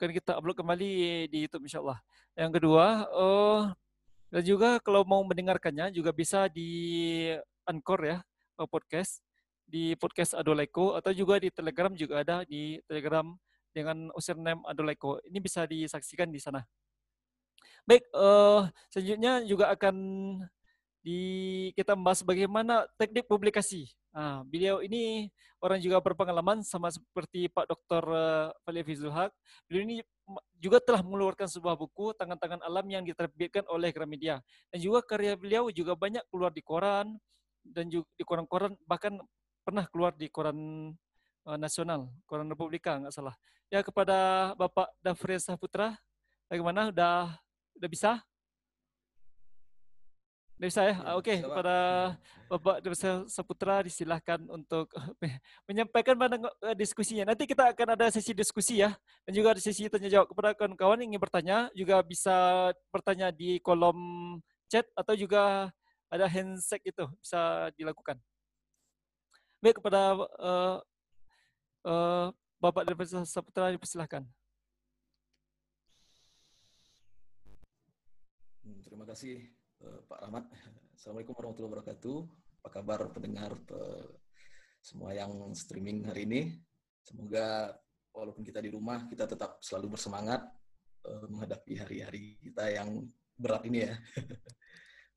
akan kita upload kembali di YouTube insyaallah. Yang kedua, uh, dan juga kalau mau mendengarkannya juga bisa di Anchor ya, podcast di podcast Adoleko atau juga di Telegram juga ada di Telegram dengan username Adoleko. Ini bisa disaksikan di sana. Baik, uh, selanjutnya juga akan di kita membahas bagaimana teknik publikasi. Nah, beliau ini orang juga berpengalaman sama seperti Pak Dr. Fali Fizul Haq. Beliau ini juga telah mengeluarkan sebuah buku Tangan-tangan Alam yang diterbitkan oleh Gramedia. Dan juga karya beliau juga banyak keluar di koran dan juga di koran-koran bahkan pernah keluar di koran uh, nasional, koran Republika nggak salah. Ya kepada Bapak Dafri Saputra, bagaimana? Udah udah bisa? Udah bisa ya? Oke, okay. kepada Bapak Dafri Saputra disilahkan untuk menyampaikan mana uh, diskusinya. Nanti kita akan ada sesi diskusi ya, dan juga ada sesi tanya jawab kepada kawan-kawan yang ingin bertanya juga bisa bertanya di kolom chat atau juga ada handshake itu bisa dilakukan. Baik kepada uh, uh, Bapak dari Saputra dipersilahkan. Hmm, terima kasih Pak Rahmat. Assalamualaikum warahmatullahi wabarakatuh. Apa kabar pendengar uh, semua yang streaming hari ini? Semoga walaupun kita di rumah, kita tetap selalu bersemangat uh, menghadapi hari-hari kita yang berat ini ya.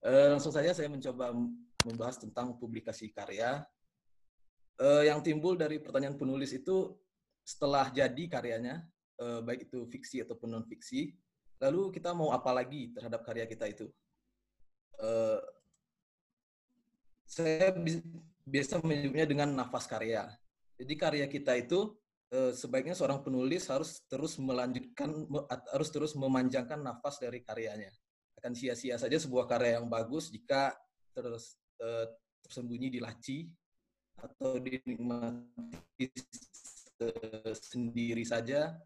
langsung saja saya mencoba membahas tentang publikasi karya yang timbul dari pertanyaan penulis itu setelah jadi karyanya, baik itu fiksi ataupun non fiksi, lalu kita mau apa lagi terhadap karya kita itu? Uh, saya biasa menyebutnya dengan nafas karya. Jadi karya kita itu sebaiknya seorang penulis harus terus melanjutkan harus terus memanjangkan nafas dari karyanya. Akan sia-sia saja sebuah karya yang bagus jika terus tersembunyi di laci atau dinikmati sendiri saja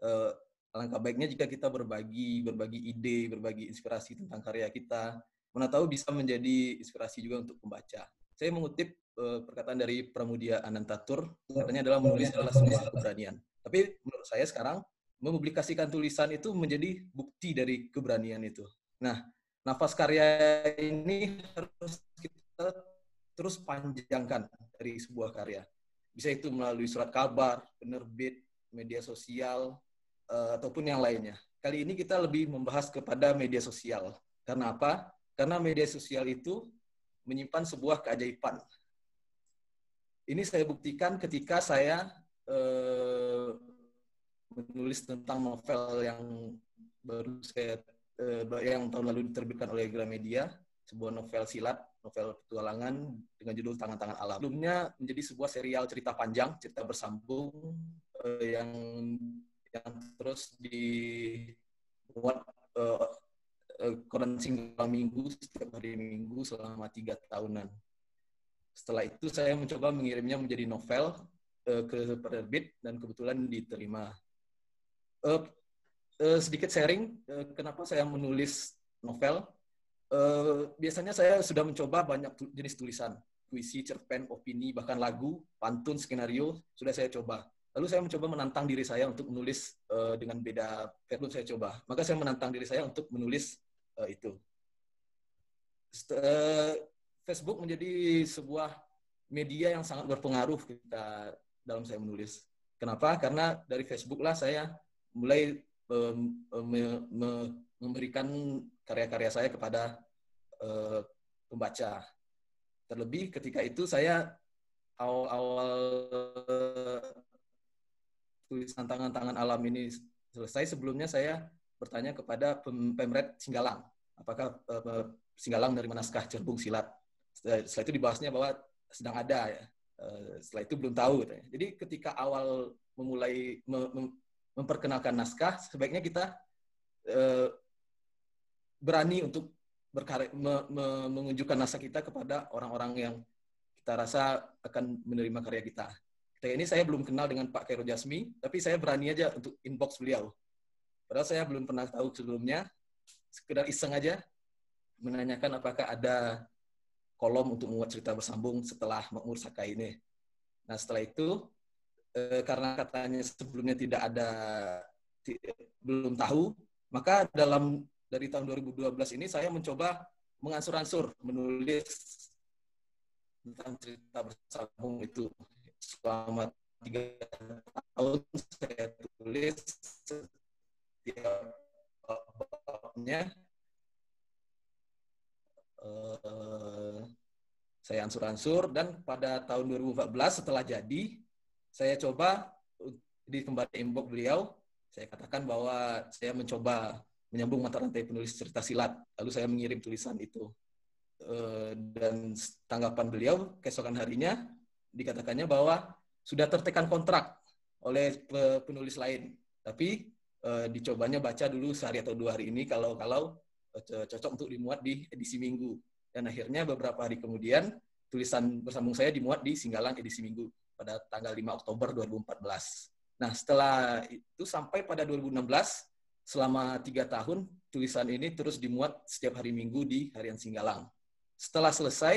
uh, alangkah baiknya jika kita berbagi berbagi ide berbagi inspirasi tentang karya kita mana tahu bisa menjadi inspirasi juga untuk pembaca saya mengutip uh, perkataan dari Pramudia Anantatur katanya adalah menulis adalah sebuah keberanian tapi menurut saya sekarang mempublikasikan tulisan itu menjadi bukti dari keberanian itu nah nafas karya ini harus kita terus panjangkan dari sebuah karya. Bisa itu melalui surat kabar, penerbit, media sosial, uh, ataupun yang lainnya. Kali ini kita lebih membahas kepada media sosial. Karena apa? Karena media sosial itu menyimpan sebuah keajaiban. Ini saya buktikan ketika saya uh, menulis tentang novel yang baru saya uh, yang tahun lalu diterbitkan oleh Gramedia, sebuah novel silat novel petualangan dengan judul Tangan-Tangan Alam. Sebelumnya menjadi sebuah serial cerita panjang, cerita bersambung uh, yang yang terus dibuat uh, koran singgah minggu setiap hari minggu selama tiga tahunan. Setelah itu saya mencoba mengirimnya menjadi novel uh, ke penerbit dan kebetulan diterima. Uh, uh, sedikit sharing uh, kenapa saya menulis novel Uh, biasanya saya sudah mencoba banyak jenis tulisan, puisi, cerpen, opini, bahkan lagu, pantun, skenario, sudah saya coba. Lalu saya mencoba menantang diri saya untuk menulis uh, dengan beda versi saya coba. Maka saya menantang diri saya untuk menulis uh, itu. Uh, Facebook menjadi sebuah media yang sangat berpengaruh kita dalam saya menulis. Kenapa? Karena dari Facebook lah saya mulai um, me, me, memberikan karya-karya saya kepada uh, pembaca. Terlebih ketika itu saya awal-awal tulisan tangan-tangan alam ini selesai, sebelumnya saya bertanya kepada Pemret Singgalang, apakah uh, Singgalang dari naskah Cerbung Silat. Setelah, itu dibahasnya bahwa sedang ada ya. Uh, setelah itu belum tahu. Jadi ketika awal memulai mem memperkenalkan naskah, sebaiknya kita berani untuk berkarya, me, naskah kita kepada orang-orang yang kita rasa akan menerima karya kita. Ketika ini saya belum kenal dengan Pak Kairo Jasmi, tapi saya berani aja untuk inbox beliau. Padahal saya belum pernah tahu sebelumnya, sekedar iseng aja menanyakan apakah ada kolom untuk membuat cerita bersambung setelah Makmur Saka ini. Nah setelah itu, eh, karena katanya sebelumnya tidak ada belum tahu, maka dalam dari tahun 2012 ini saya mencoba mengansur-ansur menulis tentang cerita bersambung itu selama tiga tahun saya tulis setiap babnya uh, saya ansur-ansur dan pada tahun 2014 setelah jadi saya coba di kembali inbox beliau saya katakan bahwa saya mencoba menyambung mata rantai penulis cerita silat. Lalu saya mengirim tulisan itu. Uh, dan tanggapan beliau keesokan harinya dikatakannya bahwa sudah tertekan kontrak oleh penulis lain. Tapi uh, dicobanya baca dulu sehari atau dua hari ini kalau kalau cocok untuk dimuat di edisi minggu dan akhirnya beberapa hari kemudian tulisan bersambung saya dimuat di Singgalang edisi Minggu pada tanggal 5 Oktober 2014. Nah setelah itu sampai pada 2016 selama tiga tahun tulisan ini terus dimuat setiap hari Minggu di Harian Singgalang. Setelah selesai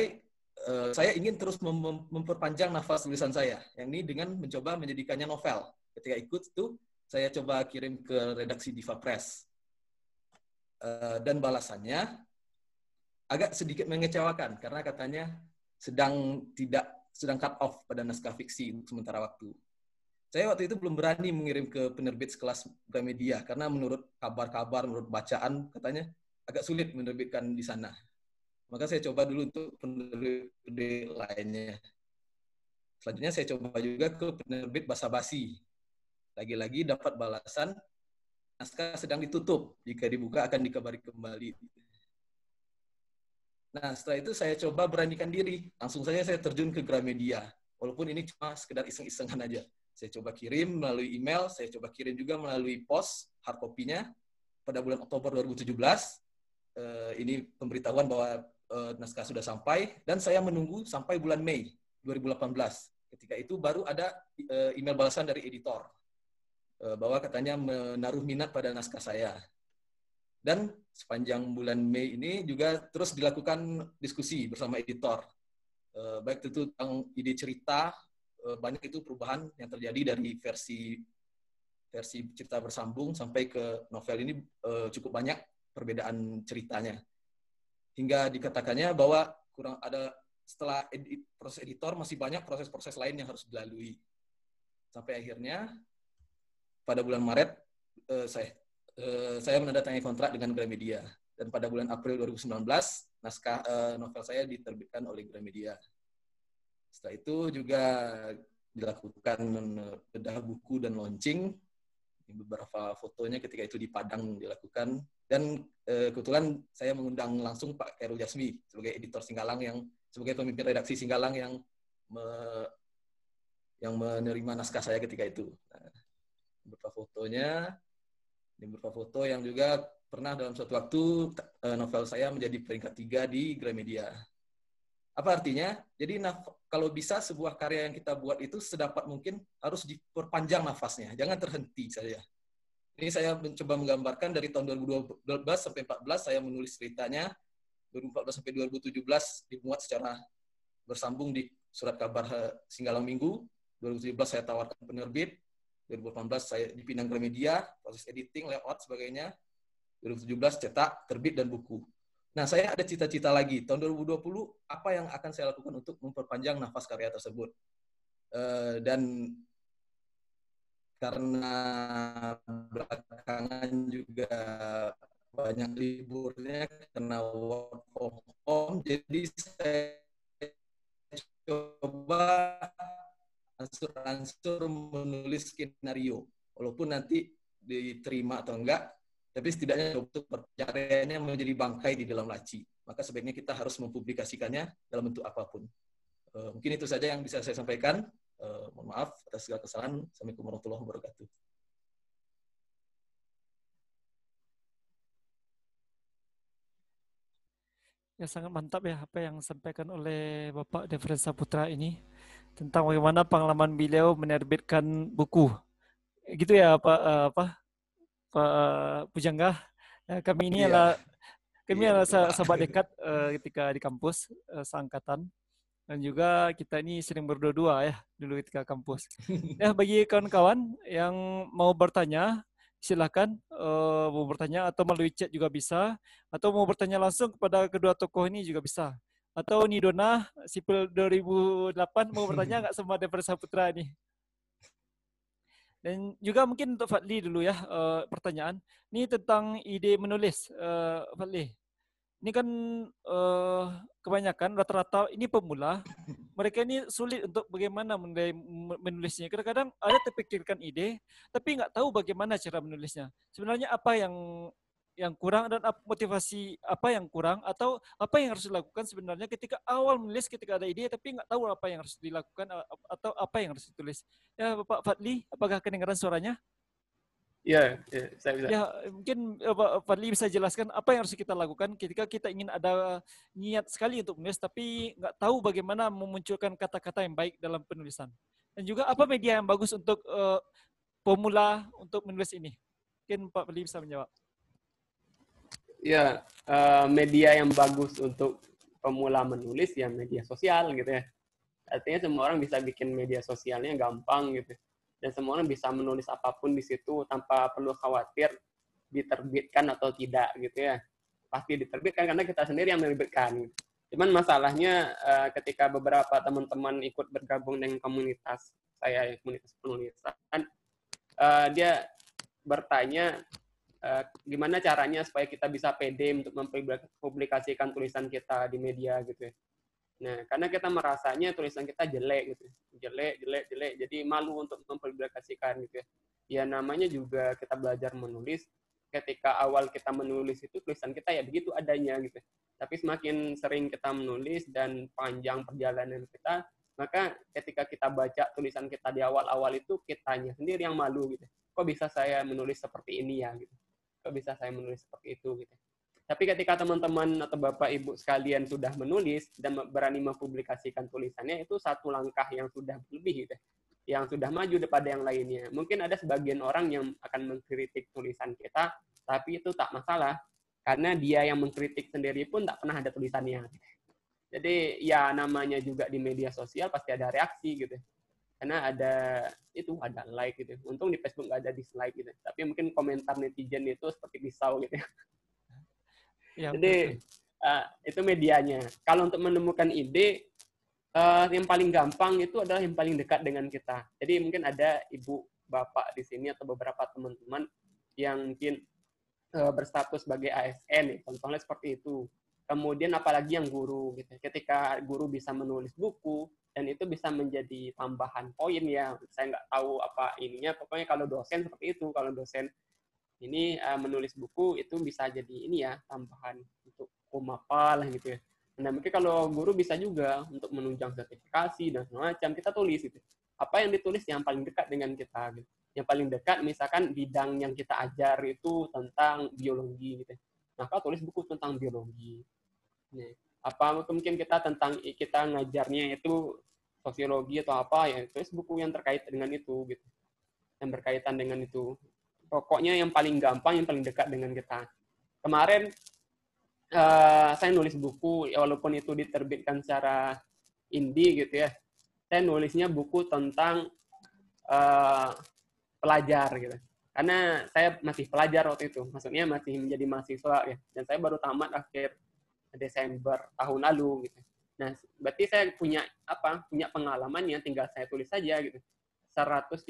eh, saya ingin terus mem memperpanjang nafas tulisan saya, yang ini dengan mencoba menjadikannya novel. Ketika ikut itu saya coba kirim ke redaksi Diva Press. Eh, dan balasannya agak sedikit mengecewakan karena katanya sedang tidak sedang cut off pada naskah fiksi untuk sementara waktu. Saya waktu itu belum berani mengirim ke penerbit sekelas Gramedia karena menurut kabar-kabar, menurut bacaan katanya agak sulit menerbitkan di sana. Maka saya coba dulu untuk penerbit lainnya. Selanjutnya saya coba juga ke penerbit Basa Basi. Lagi-lagi dapat balasan naskah sedang ditutup. Jika dibuka akan dikabari kembali. Nah, setelah itu saya coba beranikan diri. Langsung saja saya terjun ke Gramedia. Walaupun ini cuma sekedar iseng-isengan aja. Saya coba kirim melalui email, saya coba kirim juga melalui pos hard copy-nya pada bulan Oktober 2017. Uh, eh, ini pemberitahuan bahwa uh, naskah sudah sampai dan saya menunggu sampai bulan Mei 2018. Ketika itu baru ada uh, email balasan dari editor bahwa katanya menaruh minat pada naskah saya. Dan sepanjang bulan Mei ini juga terus dilakukan diskusi bersama editor. Eh, baik itu tentang ide cerita, eh, banyak itu perubahan yang terjadi dari versi versi cerita bersambung sampai ke novel ini eh, cukup banyak perbedaan ceritanya. Hingga dikatakannya bahwa kurang ada setelah edit, proses editor masih banyak proses-proses lain yang harus dilalui. Sampai akhirnya pada bulan Maret saya Eh, saya menandatangani kontrak dengan Gramedia dan pada bulan April 2019 naskah uh, novel saya diterbitkan oleh Gramedia. Setelah itu juga dilakukan bedah buku dan launching. Beberapa fotonya ketika itu di Padang dilakukan dan uh, kebetulan saya mengundang langsung Pak Khairul Jasmi sebagai editor Singgalang yang sebagai pemimpin redaksi Singgalang yang me, yang menerima naskah saya ketika itu. Nah, beberapa fotonya ini berupa foto yang juga pernah dalam suatu waktu eh, novel saya menjadi peringkat tiga di Gramedia. Apa artinya? Jadi kalau bisa sebuah karya yang kita buat itu sedapat mungkin harus diperpanjang nafasnya, jangan terhenti saja. Ini saya mencoba menggambarkan dari tahun 2012 sampai 14 saya menulis ceritanya, 2014 sampai 2017 dimuat secara bersambung di surat kabar Singgalang Minggu, 2017 saya tawarkan penerbit, 2018 saya dipinang Gramedia, proses editing, layout, sebagainya. 2017 cetak, terbit, dan buku. Nah, saya ada cita-cita lagi. Tahun 2020, apa yang akan saya lakukan untuk memperpanjang nafas karya tersebut? Uh, dan karena belakangan juga banyak liburnya karena work from home, jadi saya coba ansur-ansur menulis skenario. Walaupun nanti diterima atau enggak, tapi setidaknya untuk pencariannya menjadi bangkai di dalam laci. Maka sebaiknya kita harus mempublikasikannya dalam bentuk apa pun. Uh, mungkin itu saja yang bisa saya sampaikan. Uh, mohon maaf atas segala kesalahan. Assalamualaikum warahmatullahi wabarakatuh. Ya sangat mantap ya apa yang disampaikan oleh Bapak Devren Saputra ini tentang bagaimana pengalaman beliau menerbitkan buku. Gitu ya Pak uh, apa Pak Pujangga. Ya, kami ini iya. adalah kami iya, adalah sahabat dekat uh, ketika di kampus uh, seangkatan dan juga kita ini sering berdua-dua ya dulu ketika kampus. ya bagi kawan-kawan yang mau bertanya Silahkan uh, mau bertanya atau melalui chat juga bisa. Atau mau bertanya langsung kepada kedua tokoh ini juga bisa. Atau Nidona, Sipil 2008 mau bertanya nggak sama daripada Saputra ini? Dan juga mungkin untuk Fadli dulu ya uh, pertanyaan. Ini tentang ide menulis, uh, Fadli. Ini kan uh, kebanyakan rata-rata ini pemula, mereka ini sulit untuk bagaimana menulisnya. Kadang-kadang ada terpikirkan ide, tapi nggak tahu bagaimana cara menulisnya. Sebenarnya apa yang yang kurang dan motivasi apa yang kurang atau apa yang harus dilakukan sebenarnya ketika awal menulis ketika ada ide tapi nggak tahu apa yang harus dilakukan atau apa yang harus ditulis. Ya Bapak Fadli, apakah kedengaran suaranya? Ya, ya saya bisa. Ya, mungkin Pak Fadli bisa jelaskan apa yang harus kita lakukan ketika kita ingin ada niat sekali untuk menulis tapi nggak tahu bagaimana memunculkan kata-kata yang baik dalam penulisan. Dan juga apa media yang bagus untuk uh, pemula untuk menulis ini? Mungkin Pak Fadli bisa menjawab ya uh, media yang bagus untuk pemula menulis ya media sosial gitu ya. Artinya semua orang bisa bikin media sosialnya gampang gitu. Dan semua orang bisa menulis apa pun di situ tanpa perlu khawatir diterbitkan atau tidak gitu ya. Pasti diterbitkan karena kita sendiri yang menerbitkan. Cuman masalahnya uh, ketika beberapa teman-teman ikut bergabung dengan komunitas saya komunitas penulisan, uh, dia bertanya uh, gimana caranya supaya kita bisa pede untuk mempublikasikan tulisan kita di media gitu ya. Nah, karena kita merasanya tulisan kita jelek gitu. Jelek, jelek, jelek. Jadi malu untuk mempublikasikan gitu ya. Ya namanya juga kita belajar menulis. Ketika awal kita menulis itu tulisan kita ya begitu adanya gitu. Tapi semakin sering kita menulis dan panjang perjalanan kita, maka ketika kita baca tulisan kita di awal-awal itu kitanya sendiri yang malu gitu. Kok bisa saya menulis seperti ini ya gitu kok bisa saya menulis seperti itu gitu. Tapi ketika teman-teman atau Bapak Ibu sekalian sudah menulis dan berani mempublikasikan tulisannya itu satu langkah yang sudah lebih gitu. Yang sudah maju daripada yang lainnya. Mungkin ada sebagian orang yang akan mengkritik tulisan kita, tapi itu tak masalah karena dia yang mengkritik sendiri pun tak pernah ada tulisannya. Jadi ya namanya juga di media sosial pasti ada reaksi gitu karena ada itu ada like gitu. Untung di Facebook nggak ada dislike gitu. Tapi mungkin komentar netizen itu seperti pisau gitu. Ya, Jadi uh, itu medianya. Kalau untuk menemukan ide uh, yang paling gampang itu adalah yang paling dekat dengan kita. Jadi mungkin ada ibu bapak di sini atau beberapa teman-teman yang mungkin uh, berstatus sebagai ASN, contohnya seperti itu. Kemudian apalagi yang guru gitu. Ketika guru bisa menulis buku, dan itu bisa menjadi tambahan poin ya. Saya nggak tahu apa ininya. Pokoknya kalau dosen seperti itu. Kalau dosen ini uh, menulis buku itu bisa jadi ini ya tambahan untuk apa lah gitu ya. Nah mungkin kalau guru bisa juga untuk menunjang sertifikasi dan semacam kita tulis itu apa yang ditulis yang paling dekat dengan kita gitu. Yang paling dekat misalkan bidang yang kita ajar itu tentang biologi gitu maka tulis buku tentang biologi nah, apa mungkin kita tentang kita ngajarnya itu sosiologi atau apa ya itu buku yang terkait dengan itu gitu. Yang berkaitan dengan itu. Pokoknya yang paling gampang yang paling dekat dengan kita. Kemarin uh, saya nulis buku ya walaupun itu diterbitkan secara indie gitu ya. Saya nulisnya buku tentang uh, pelajar gitu. Karena saya masih pelajar waktu itu. Maksudnya masih menjadi mahasiswa ya. Dan saya baru tamat akhir Desember tahun lalu gitu. Nah, berarti saya punya apa? Punya pengalaman yang tinggal saya tulis saja gitu. 134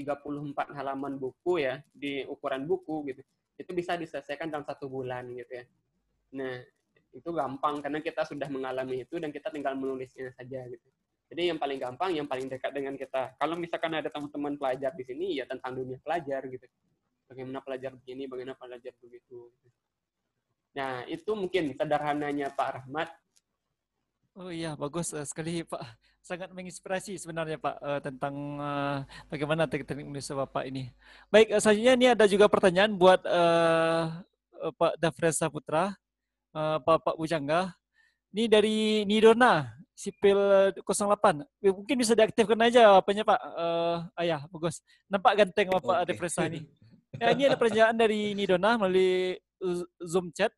halaman buku ya di ukuran buku gitu. Itu bisa diselesaikan dalam satu bulan gitu ya. Nah, itu gampang karena kita sudah mengalami itu dan kita tinggal menulisnya saja gitu. Jadi yang paling gampang, yang paling dekat dengan kita. Kalau misalkan ada teman-teman pelajar di sini, ya tentang dunia pelajar gitu. Bagaimana pelajar begini, bagaimana pelajar begitu. Gitu. Nah, itu mungkin sederhananya Pak Rahmat. Oh iya, bagus uh, sekali Pak. Sangat menginspirasi sebenarnya Pak uh, tentang uh, bagaimana teknik Indonesia Bapak ini. Baik, selanjutnya ini ada juga pertanyaan buat uh, Pak Dafresa Putra, uh, Pak Pak Bujangga. Ini dari Nidona, sipil 08. Mungkin bisa diaktifkan aja apanya Pak. Uh, ayah, bagus. Nampak ganteng Bapak okay. Dafresa ini. Ya, ini ada pertanyaan dari Nidona melalui Zoom chat.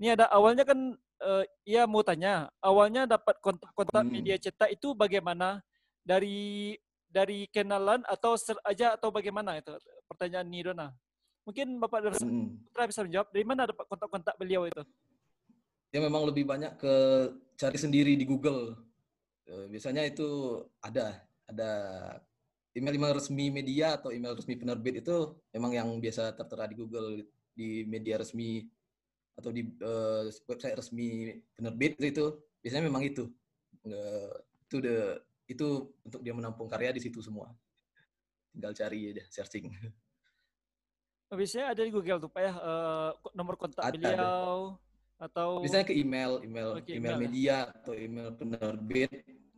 Ini ada awalnya kan uh, ia mau tanya, awalnya dapat kontak-kontak hmm. media cetak itu bagaimana? Dari dari kenalan atau ser aja atau bagaimana itu? Pertanyaan Nirona. Mungkin Bapak Dr. Mm. Putra bisa menjawab dari mana dapat kontak-kontak beliau itu? dia memang lebih banyak ke cari sendiri di Google. Eh, Biasanya itu ada ada email-email resmi media atau email resmi penerbit itu memang yang biasa tertera di Google di media resmi atau di eh, website resmi penerbit itu, biasanya memang itu Eh, itu the itu untuk dia menampung karya di situ semua. Tinggal cari aja searching. Biasanya ada di Google tuh Pak ya, ko- nomor kontak Ada, ada. beliau atau Biasanya ke email, email, Oke, email email ya. media atau email penerbit.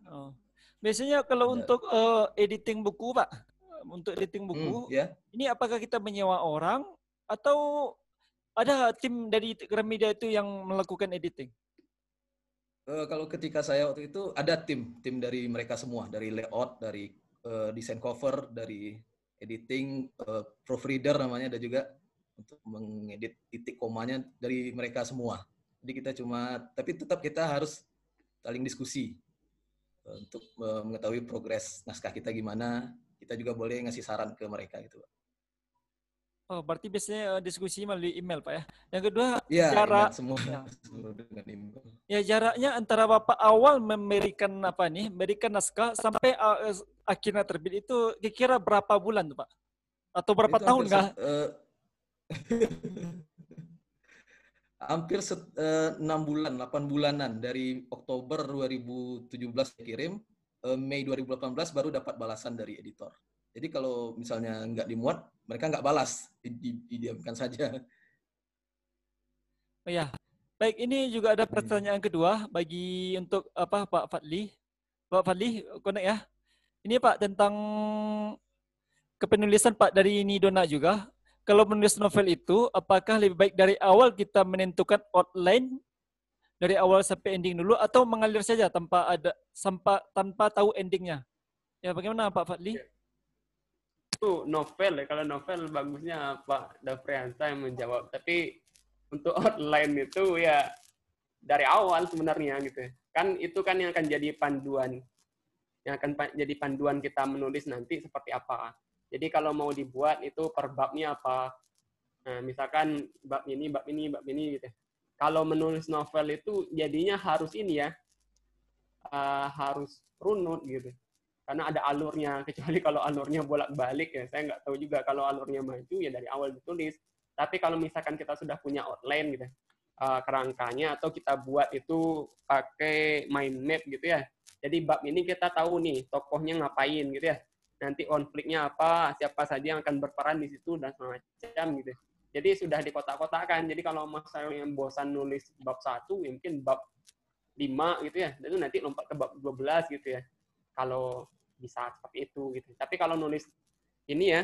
Oh. Biasanya kalau Ada. untuk eh, editing buku Pak, untuk editing Hmm, buku, ya. ini apakah kita menyewa orang atau ada tim dari Gramedia itu yang melakukan editing? Eh, kalau ketika saya waktu itu ada tim, tim dari mereka semua, dari layout, dari eh, desain cover, dari editing, eh, proofreader namanya ada juga untuk mengedit titik komanya dari mereka semua. Jadi kita cuma, tapi tetap kita harus saling diskusi eh, untuk eh, mengetahui progres naskah kita gimana. Kita juga boleh ngasih saran ke mereka gitu. Oh, berarti biasanya eh, diskusi melalui email Pak ya. Yang kedua, Ya, Jarak- semua, ya. dengan email. ya jaraknya antara Bapak awal memberikan apa nih, memberikan naskah sampai eh, akhirnya terbit itu kira-kira berapa bulan tuh Pak? Atau berapa Itu tahun set- eh, hampir set- eh, enam bulan, 8 bulanan dari Oktober 2017 saya kirim, eh, Mei 2018 baru dapat balasan dari editor. Jadi kalau misalnya nggak dimuat, mereka nggak balas, di- di- didiamkan saja. Oh ya. Baik, ini juga ada pertanyaan kedua bagi untuk apa Pak Fadli. Pak Fadli, connect ya. Ini Pak tentang kepenulisan Pak dari Nidona juga. Kalau menulis novel itu, apakah lebih baik dari awal kita menentukan outline dari awal sampai ending dulu atau mengalir saja tanpa ada tanpa tanpa tahu endingnya? Ya, bagaimana Pak Fadli? Itu novel ya. Kalau novel bagusnya Pak Dafriansa yang menjawab. Tapi untuk outline itu ya dari awal sebenarnya gitu kan itu kan yang akan jadi panduan. Yang akan jadi panduan kita menulis nanti seperti apa. Jadi kalau mau dibuat itu per babnya apa. Nah misalkan bab ini bab ini bab ini gitu kalau menulis novel itu jadinya harus ini ya. Eh, harus runut gitu karena ada alurnya kecuali kalau alurnya bolak-balik ya saya nggak tahu juga kalau alurnya maju ya dari awal ditulis. Tapi kalau misalkan kita sudah punya outline gitu eh, kerangkanya atau kita buat itu pakai mind map gitu ya. Jadi bab ini kita tahu nih tokohnya ngapain gitu ya. Nanti konfliknya apa siapa saja yang akan berperan di situ dan semacam gitu jadi sudah dikotak-kotakan. Jadi kalau misalnya bosan nulis bab satu ya mungkin bab 5 gitu ya. Itu nanti lompat ke bab 12 gitu ya kalau bisa seperti itu gitu. Tapi kalau nulis ini ya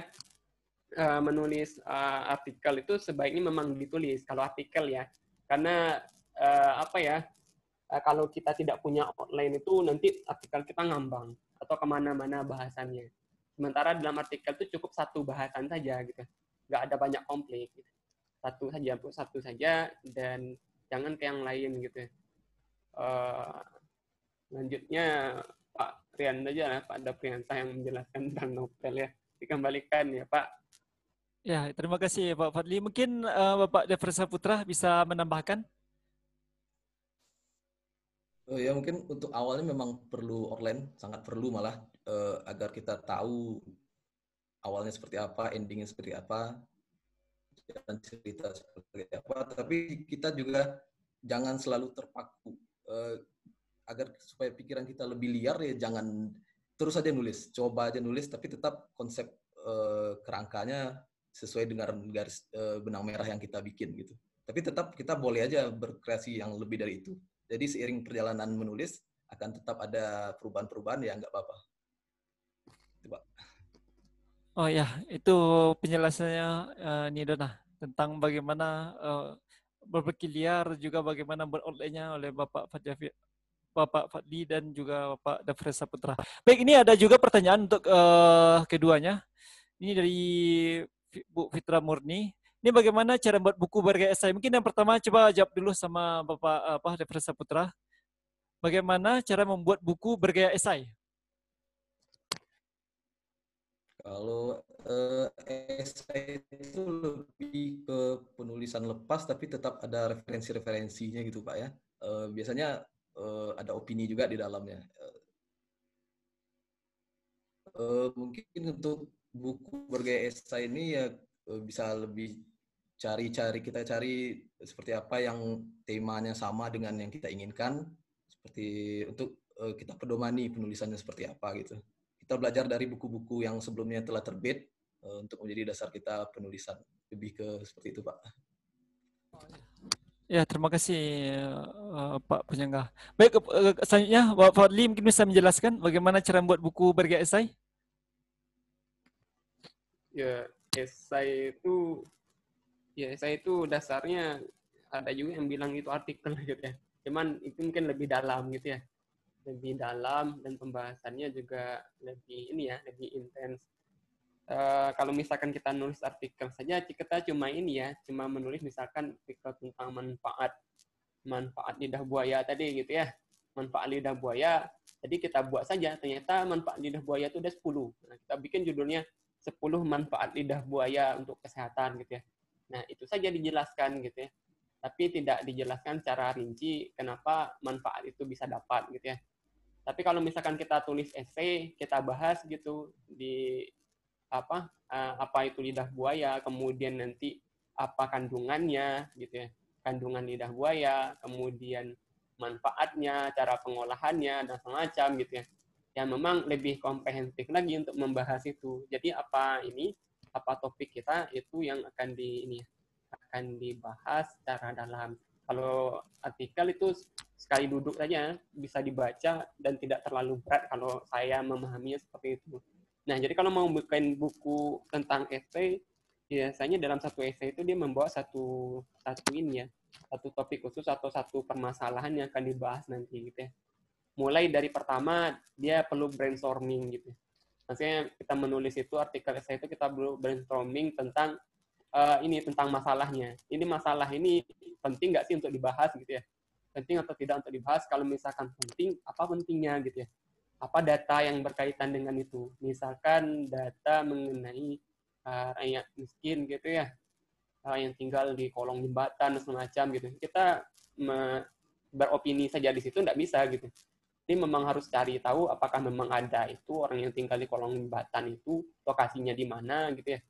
eh, menulis eh, artikel itu sebaiknya memang ditulis kalau artikel ya. Karena eh, apa ya? kalau kita tidak punya outline itu nanti artikel kita ngambang atau ke mana-mana bahasannya. Sementara dalam artikel itu cukup satu bahasan saja gitu, nggak ada banyak konflik. Gitu. Satu saja, satu saja dan jangan ke yang lain gitu. Eh, lanjutnya Pak Rian aja lah, Pak Daprianta yang menjelaskan tentang novel ya. Dikembalikan ya Pak. Ya, terima kasih Pak Fadli. Mungkin eh, Bapak Devresa Putra bisa menambahkan? Oh ya mungkin untuk awalnya memang perlu outline, sangat perlu malah eh, agar kita tahu awalnya seperti apa, endingnya seperti apa, dan cerita seperti apa. Tapi kita juga jangan selalu terpaku eh, agar supaya pikiran kita lebih liar ya jangan terus aja nulis, coba aja nulis, tapi tetap konsep eh, kerangkanya sesuai dengan garis eh, benang merah yang kita bikin gitu. Tapi tetap kita boleh aja berkreasi yang lebih dari itu. Jadi seiring perjalanan menulis akan tetap ada perubahan-perubahan ya nggak apa-apa. Pak. Oh ya, itu penjelasannya eh, Nidona tentang bagaimana eh, berpikir liar juga bagaimana beroutline-nya oleh Bapak Fadli, Bapak Fadli dan juga Bapak Dafresa Putra. Baik, ini ada juga pertanyaan untuk eh, keduanya. Ini dari Bu Fitra Murni. Ini bagaimana cara buat buku bergaya esai? Mungkin yang pertama coba jawab dulu sama Bapak apa Dafresa Putra. Bagaimana cara membuat buku bergaya esai? Kalau uh, esai itu lebih ke penulisan lepas tapi tetap ada referensi-referensinya gitu Pak ya. Uh, biasanya uh, ada opini juga di dalamnya. Uh, mungkin untuk buku bergaya esai ini ya uh, bisa lebih cari-cari kita cari seperti apa yang temanya sama dengan yang kita inginkan seperti untuk uh, kita pedomani penulisannya seperti apa gitu kita belajar dari buku-buku yang sebelumnya telah terbit uh, untuk menjadi dasar kita penulisan. Lebih ke seperti itu, Pak. Ya, terima kasih uh, Pak Penyanggah. Baik, uh, selanjutnya Pak Fadli mungkin bisa menjelaskan bagaimana cara membuat buku bergaya esai? Ya, esai itu ya esai itu dasarnya ada juga yang bilang itu artikel gitu ya. Cuman itu mungkin lebih dalam gitu ya lebih dalam dan pembahasannya juga lebih ini ya lebih intens. Uh, kalau misalkan kita nulis artikel saja, kita cuma ini ya, cuma menulis misalkan artikel tentang manfaat manfaat lidah buaya tadi gitu ya, manfaat lidah buaya. Jadi kita buat saja, ternyata manfaat lidah buaya itu ada 10. Nah, kita bikin judulnya 10 manfaat lidah buaya untuk kesehatan gitu ya. Nah, itu saja dijelaskan gitu ya. Tapi tidak dijelaskan secara rinci kenapa manfaat itu bisa dapat gitu ya. Tapi kalau misalkan kita tulis essay, kita bahas gitu di apa uh, apa itu lidah buaya, kemudian nanti apa kandungannya gitu ya. Kandungan lidah buaya, kemudian manfaatnya, cara pengolahannya dan semacam gitu ya. Yang memang lebih komprehensif lagi untuk membahas itu. Jadi apa ini apa topik kita itu yang akan di ini akan dibahas secara dalam. Kalau artikel itu sekali duduk saja bisa dibaca dan tidak terlalu berat kalau saya memahaminya seperti itu. Nah, jadi kalau mau bikin buku tentang essay, biasanya dalam satu essay itu dia membawa satu satu ini ya, satu topik khusus atau satu permasalahan yang akan dibahas nanti gitu ya. Mulai dari pertama dia perlu brainstorming gitu. Maksudnya kita menulis itu artikel essay itu kita perlu brainstorming tentang uh, ini tentang masalahnya. Ini masalah ini penting nggak sih untuk dibahas gitu ya? Penting atau tidak untuk dibahas? Kalau misalkan penting, apa pentingnya gitu ya? Apa data yang berkaitan dengan itu? Misalkan data mengenai uh, rakyat miskin gitu ya, uh, yang tinggal di kolong jembatan semacam gitu. Kita me beropini saja di situ nggak bisa gitu. Ini memang harus cari tahu apakah memang ada itu orang yang tinggal di kolong jembatan itu lokasinya di mana gitu ya.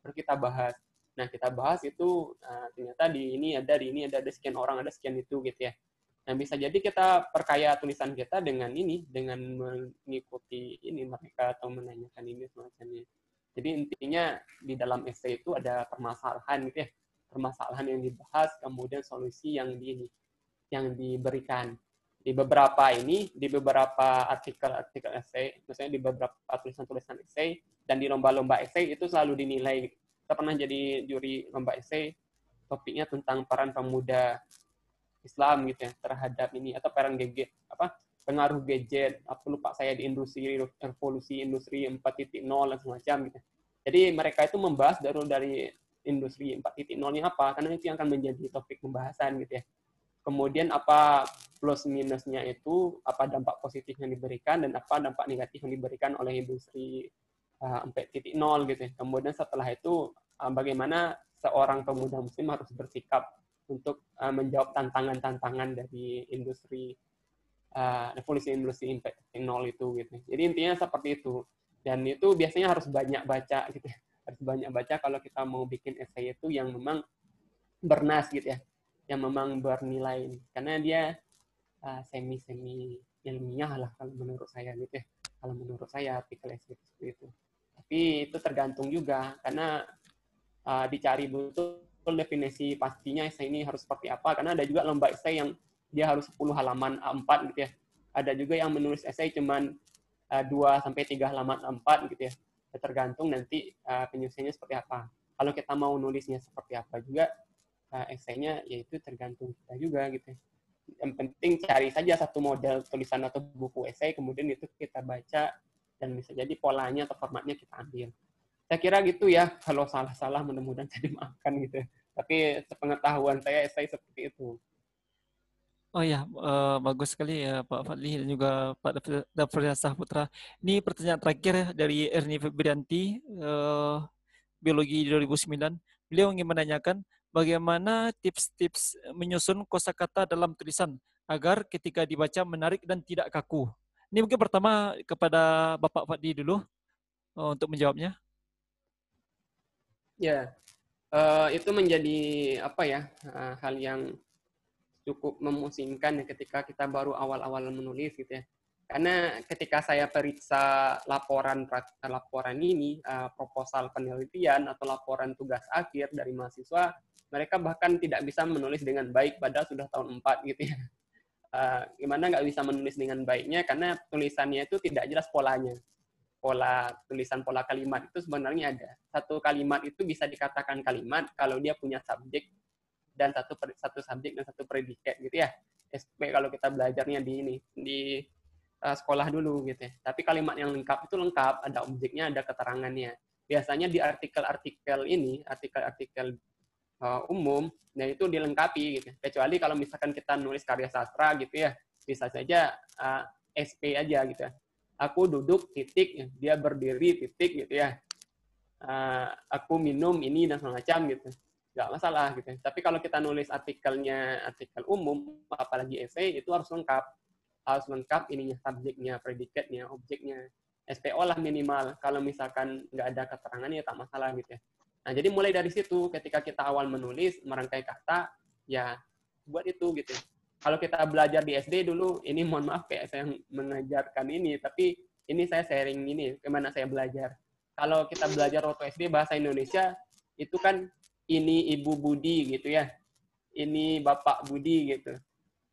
Baru kita bahas Nah, kita bahas itu nah, ternyata di ini ada di ini ada ada sekian orang, ada sekian itu gitu ya. Nah, bisa jadi kita perkaya tulisan kita dengan ini, dengan mengikuti ini mereka atau menanyakan ini semacamnya. Jadi intinya di dalam essay itu ada permasalahan gitu ya. Permasalahan yang dibahas, kemudian solusi yang di yang diberikan. Di beberapa ini, di beberapa artikel-artikel essay, misalnya di beberapa tulisan-tulisan essay, dan di lomba-lomba essay itu selalu dinilai kita pernah jadi juri lomba essay topiknya tentang peran pemuda Islam gitu ya terhadap ini atau peran gadget apa pengaruh gadget apa lupa saya di industri revolusi industri 4.0 dan semacam gitu jadi mereka itu membahas dari dari industri 4.0-nya apa karena itu yang akan menjadi topik pembahasan gitu ya kemudian apa plus minusnya itu apa dampak positif yang diberikan dan apa dampak negatif yang diberikan oleh industri uh, 4.0 gitu ya. Kemudian setelah itu uh, bagaimana seorang pemuda muslim harus bersikap untuk uh, menjawab tantangan-tantangan dari industri uh, revolusi industri 4.0 itu gitu. Jadi intinya seperti itu. Dan itu biasanya harus banyak baca gitu ya. Harus banyak baca kalau kita mau bikin essay itu yang memang bernas gitu ya. Yang memang bernilai. Karena dia uh, semi-semi ilmiah lah kalau menurut saya gitu ya. Kalau menurut saya artikel essay itu. Tapi itu tergantung juga karena uh, dicari betul definisi pastinya essay ini harus seperti apa karena ada juga lomba essay yang dia harus 10 halaman A4 gitu ya. Ada juga yang menulis essay cuman uh, 2 sampai 3 halaman A4 gitu ya. ya. Tergantung nanti uh, penyusunannya seperti apa. Kalau kita mau nulisnya seperti apa juga uh, essaynya yaitu tergantung kita juga gitu ya. Yang penting cari saja satu model tulisan atau buku essay kemudian itu kita baca dan bisa jadi polanya atau formatnya kita ambil. Saya kira gitu ya, kalau salah-salah mudah-mudahan saya dimaafkan gitu. Tapi sepengetahuan saya, saya seperti itu. Oh ya, uh, bagus sekali ya Pak Fadli dan juga Pak Dafriasa Putra. Ini pertanyaan terakhir ya dari Erni Febrianti, uh, Biologi 2009. Beliau ingin menanyakan bagaimana tips-tips menyusun kosakata dalam tulisan agar ketika dibaca menarik dan tidak kaku. Ini mungkin pertama kepada Bapak Fadli dulu uh, untuk menjawabnya. Ya, uh, itu menjadi apa ya uh, hal yang cukup memusingkan ya ketika kita baru awal-awal menulis gitu ya. Karena ketika saya periksa laporan laporan ini, uh, proposal penelitian atau laporan tugas akhir dari mahasiswa, mereka bahkan tidak bisa menulis dengan baik padahal sudah tahun 4 gitu ya. Uh, gimana nggak bisa menulis dengan baiknya karena tulisannya itu tidak jelas polanya. Pola tulisan pola kalimat itu sebenarnya ada. Satu kalimat itu bisa dikatakan kalimat kalau dia punya subjek dan satu satu subjek dan satu predikat gitu ya. SP kalau kita belajarnya di ini di uh, sekolah dulu gitu ya. Tapi kalimat yang lengkap itu lengkap, ada objeknya, ada keterangannya. Biasanya di artikel-artikel ini, artikel-artikel uh, umum, nah itu dilengkapi gitu. Kecuali kalau misalkan kita nulis karya sastra gitu ya, bisa saja uh, eh, SP aja gitu ya. Aku duduk titik, dia berdiri titik gitu ya. Uh, aku minum ini dan semacam gitu nggak masalah gitu. Tapi kalau kita nulis artikelnya artikel umum, apalagi essay itu harus lengkap, harus lengkap ininya subjeknya, predikatnya, objeknya, SPO lah minimal. Kalau misalkan nggak ada keterangan ya tak masalah gitu ya. Nah jadi mulai dari situ ketika kita awal menulis merangkai kata ya buat itu gitu. Kalau kita belajar di SD dulu, ini mohon maaf kayak saya mengajarkan ini, tapi ini saya sharing ini, ke mana saya belajar. Kalau kita belajar waktu SD bahasa Indonesia, itu kan ini Ibu Budi gitu ya. Ini Bapak Budi gitu.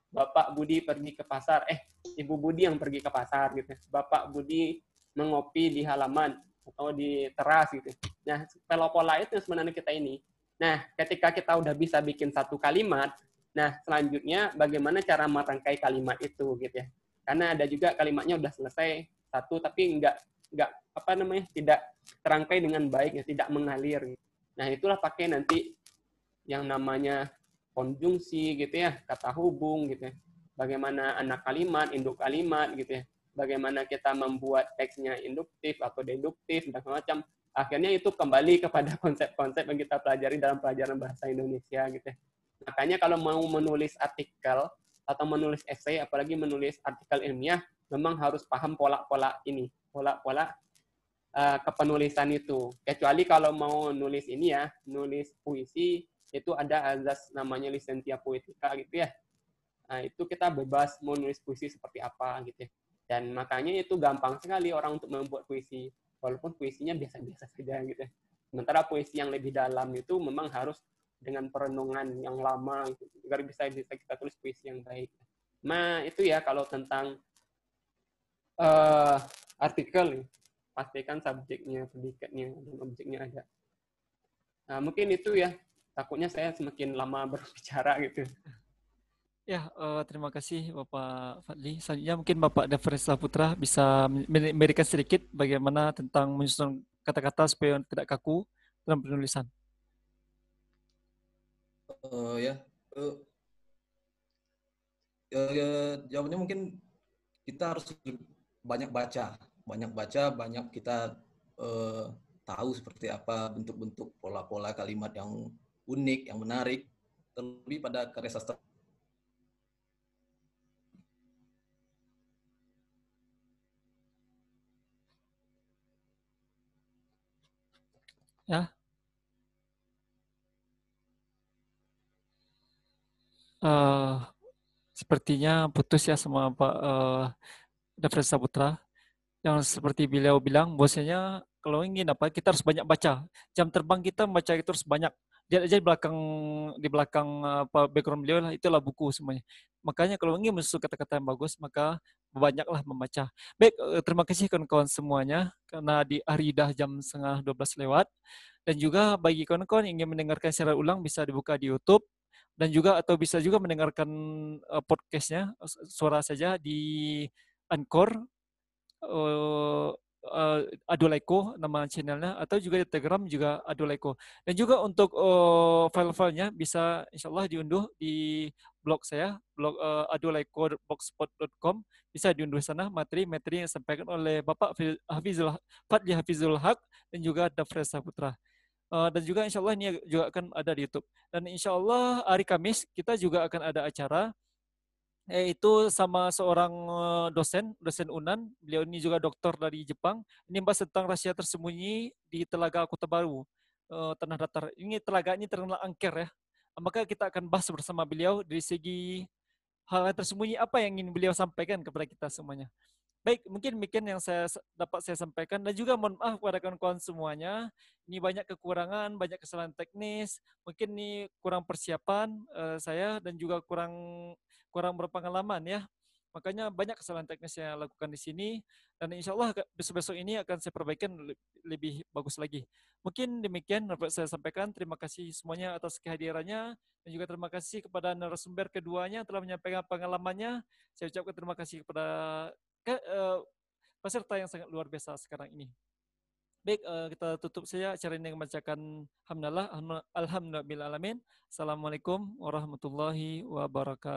Bapak Budi pergi ke pasar. Eh, Ibu Budi yang pergi ke pasar gitu. Bapak Budi mengopi di halaman atau di teras gitu. Nah, pola-pola itu sebenarnya kita ini. Nah, ketika kita udah bisa bikin satu kalimat, nah selanjutnya bagaimana cara merangkai kalimat itu gitu ya. Karena ada juga kalimatnya udah selesai satu tapi enggak enggak apa namanya tidak terangkai dengan baik ya, tidak mengalir. Nah, itulah pakai nanti yang namanya konjungsi gitu ya, kata hubung gitu ya. Bagaimana anak kalimat, induk kalimat gitu ya. Bagaimana kita membuat teksnya induktif atau deduktif dan semacam. Akhirnya itu kembali kepada konsep-konsep yang kita pelajari dalam pelajaran bahasa Indonesia gitu ya. Makanya kalau mau menulis artikel atau menulis essay, apalagi menulis artikel ilmiah, memang harus paham pola-pola ini, pola-pola uh, kepenulisan itu. Kecuali kalau mau nulis ini ya, nulis puisi, itu ada azas namanya lisentia poetica gitu ya. Nah, itu kita bebas mau nulis puisi seperti apa gitu ya. Dan makanya itu gampang sekali orang untuk membuat puisi. Walaupun puisinya biasa-biasa saja gitu ya. Sementara puisi yang lebih dalam itu memang harus dengan perenungan yang lama gitu, agar bisa bisa kita tulis puisi yang baik. Nah, itu ya kalau tentang uh, artikel pastikan subjeknya, predikatnya, dan objeknya ada. Nah, mungkin itu ya. Takutnya saya semakin lama berbicara gitu. Ya, uh, terima kasih Bapak Fadli. Selanjutnya mungkin Bapak Devres Putra bisa memberikan sedikit bagaimana tentang menyusun kata-kata supaya tidak kaku dalam penulisan. Uh, ya, uh, ya, jawabannya mungkin kita harus banyak baca banyak baca, banyak kita uh, tahu seperti apa bentuk-bentuk pola-pola kalimat yang unik, yang menarik, terlebih pada karya sastra. Ya. Uh, sepertinya putus ya sama Pak uh, David Saputra yang seperti beliau bilang, bosnya kalau ingin apa kita harus banyak baca. Jam terbang kita membaca itu harus banyak. Lihat aja di belakang di belakang apa background beliau lah itulah buku semuanya. Makanya kalau ingin menyusun kata-kata yang bagus maka banyaklah membaca. Baik, eh, terima kasih kawan-kawan semuanya karena di hari dah jam setengah 12 lewat dan juga bagi kawan-kawan yang ingin mendengarkan secara ulang bisa dibuka di YouTube dan juga atau bisa juga mendengarkan uh, podcastnya suara saja di Anchor uh, uh, Adoleko nama channelnya atau juga di Telegram juga Adoleko dan juga untuk uh, file-filenya bisa insya Allah diunduh di blog saya, blog uh, adulaiko.blogspot.com. Bisa diunduh sana materi-materi yang disampaikan oleh Bapak Hafizul Fadli Hafizul Haq dan juga Dafresa Putra. Uh, dan juga insya Allah ini juga akan ada di YouTube. Dan insya Allah hari Kamis kita juga akan ada acara yaitu sama seorang eh, dosen, dosen Unan. Beliau ini juga dokter dari Jepang. Ini membahas tentang rahasia tersembunyi di Telaga Kota Baru, uh, Tanah Datar. Ini telaga ini terkenal angker ya. Maka kita akan bahas bersama beliau dari segi hal yang tersembunyi apa yang ingin beliau sampaikan kepada kita semuanya. Baik, mungkin demikian yang saya dapat saya sampaikan dan juga mohon maaf kepada kawan-kawan semuanya. Ini banyak kekurangan, banyak kesalahan teknis, mungkin ini kurang persiapan uh, saya dan juga kurang kurang berpengalaman ya. Makanya banyak kesalahan teknis yang saya lakukan di sini dan insya Allah besok-besok ini akan saya perbaikan lebih bagus lagi. Mungkin demikian dapat saya sampaikan. Terima kasih semuanya atas kehadirannya dan juga terima kasih kepada narasumber keduanya telah menyampaikan pengalamannya. Saya ucapkan terima kasih kepada ke, uh, peserta yang sangat luar biasa sekarang ini. Baik, uh, kita tutup saja acara ini dengan membacakan hamdalah. Alhamdulillah, alamin. Assalamualaikum warahmatullahi wabarakatuh.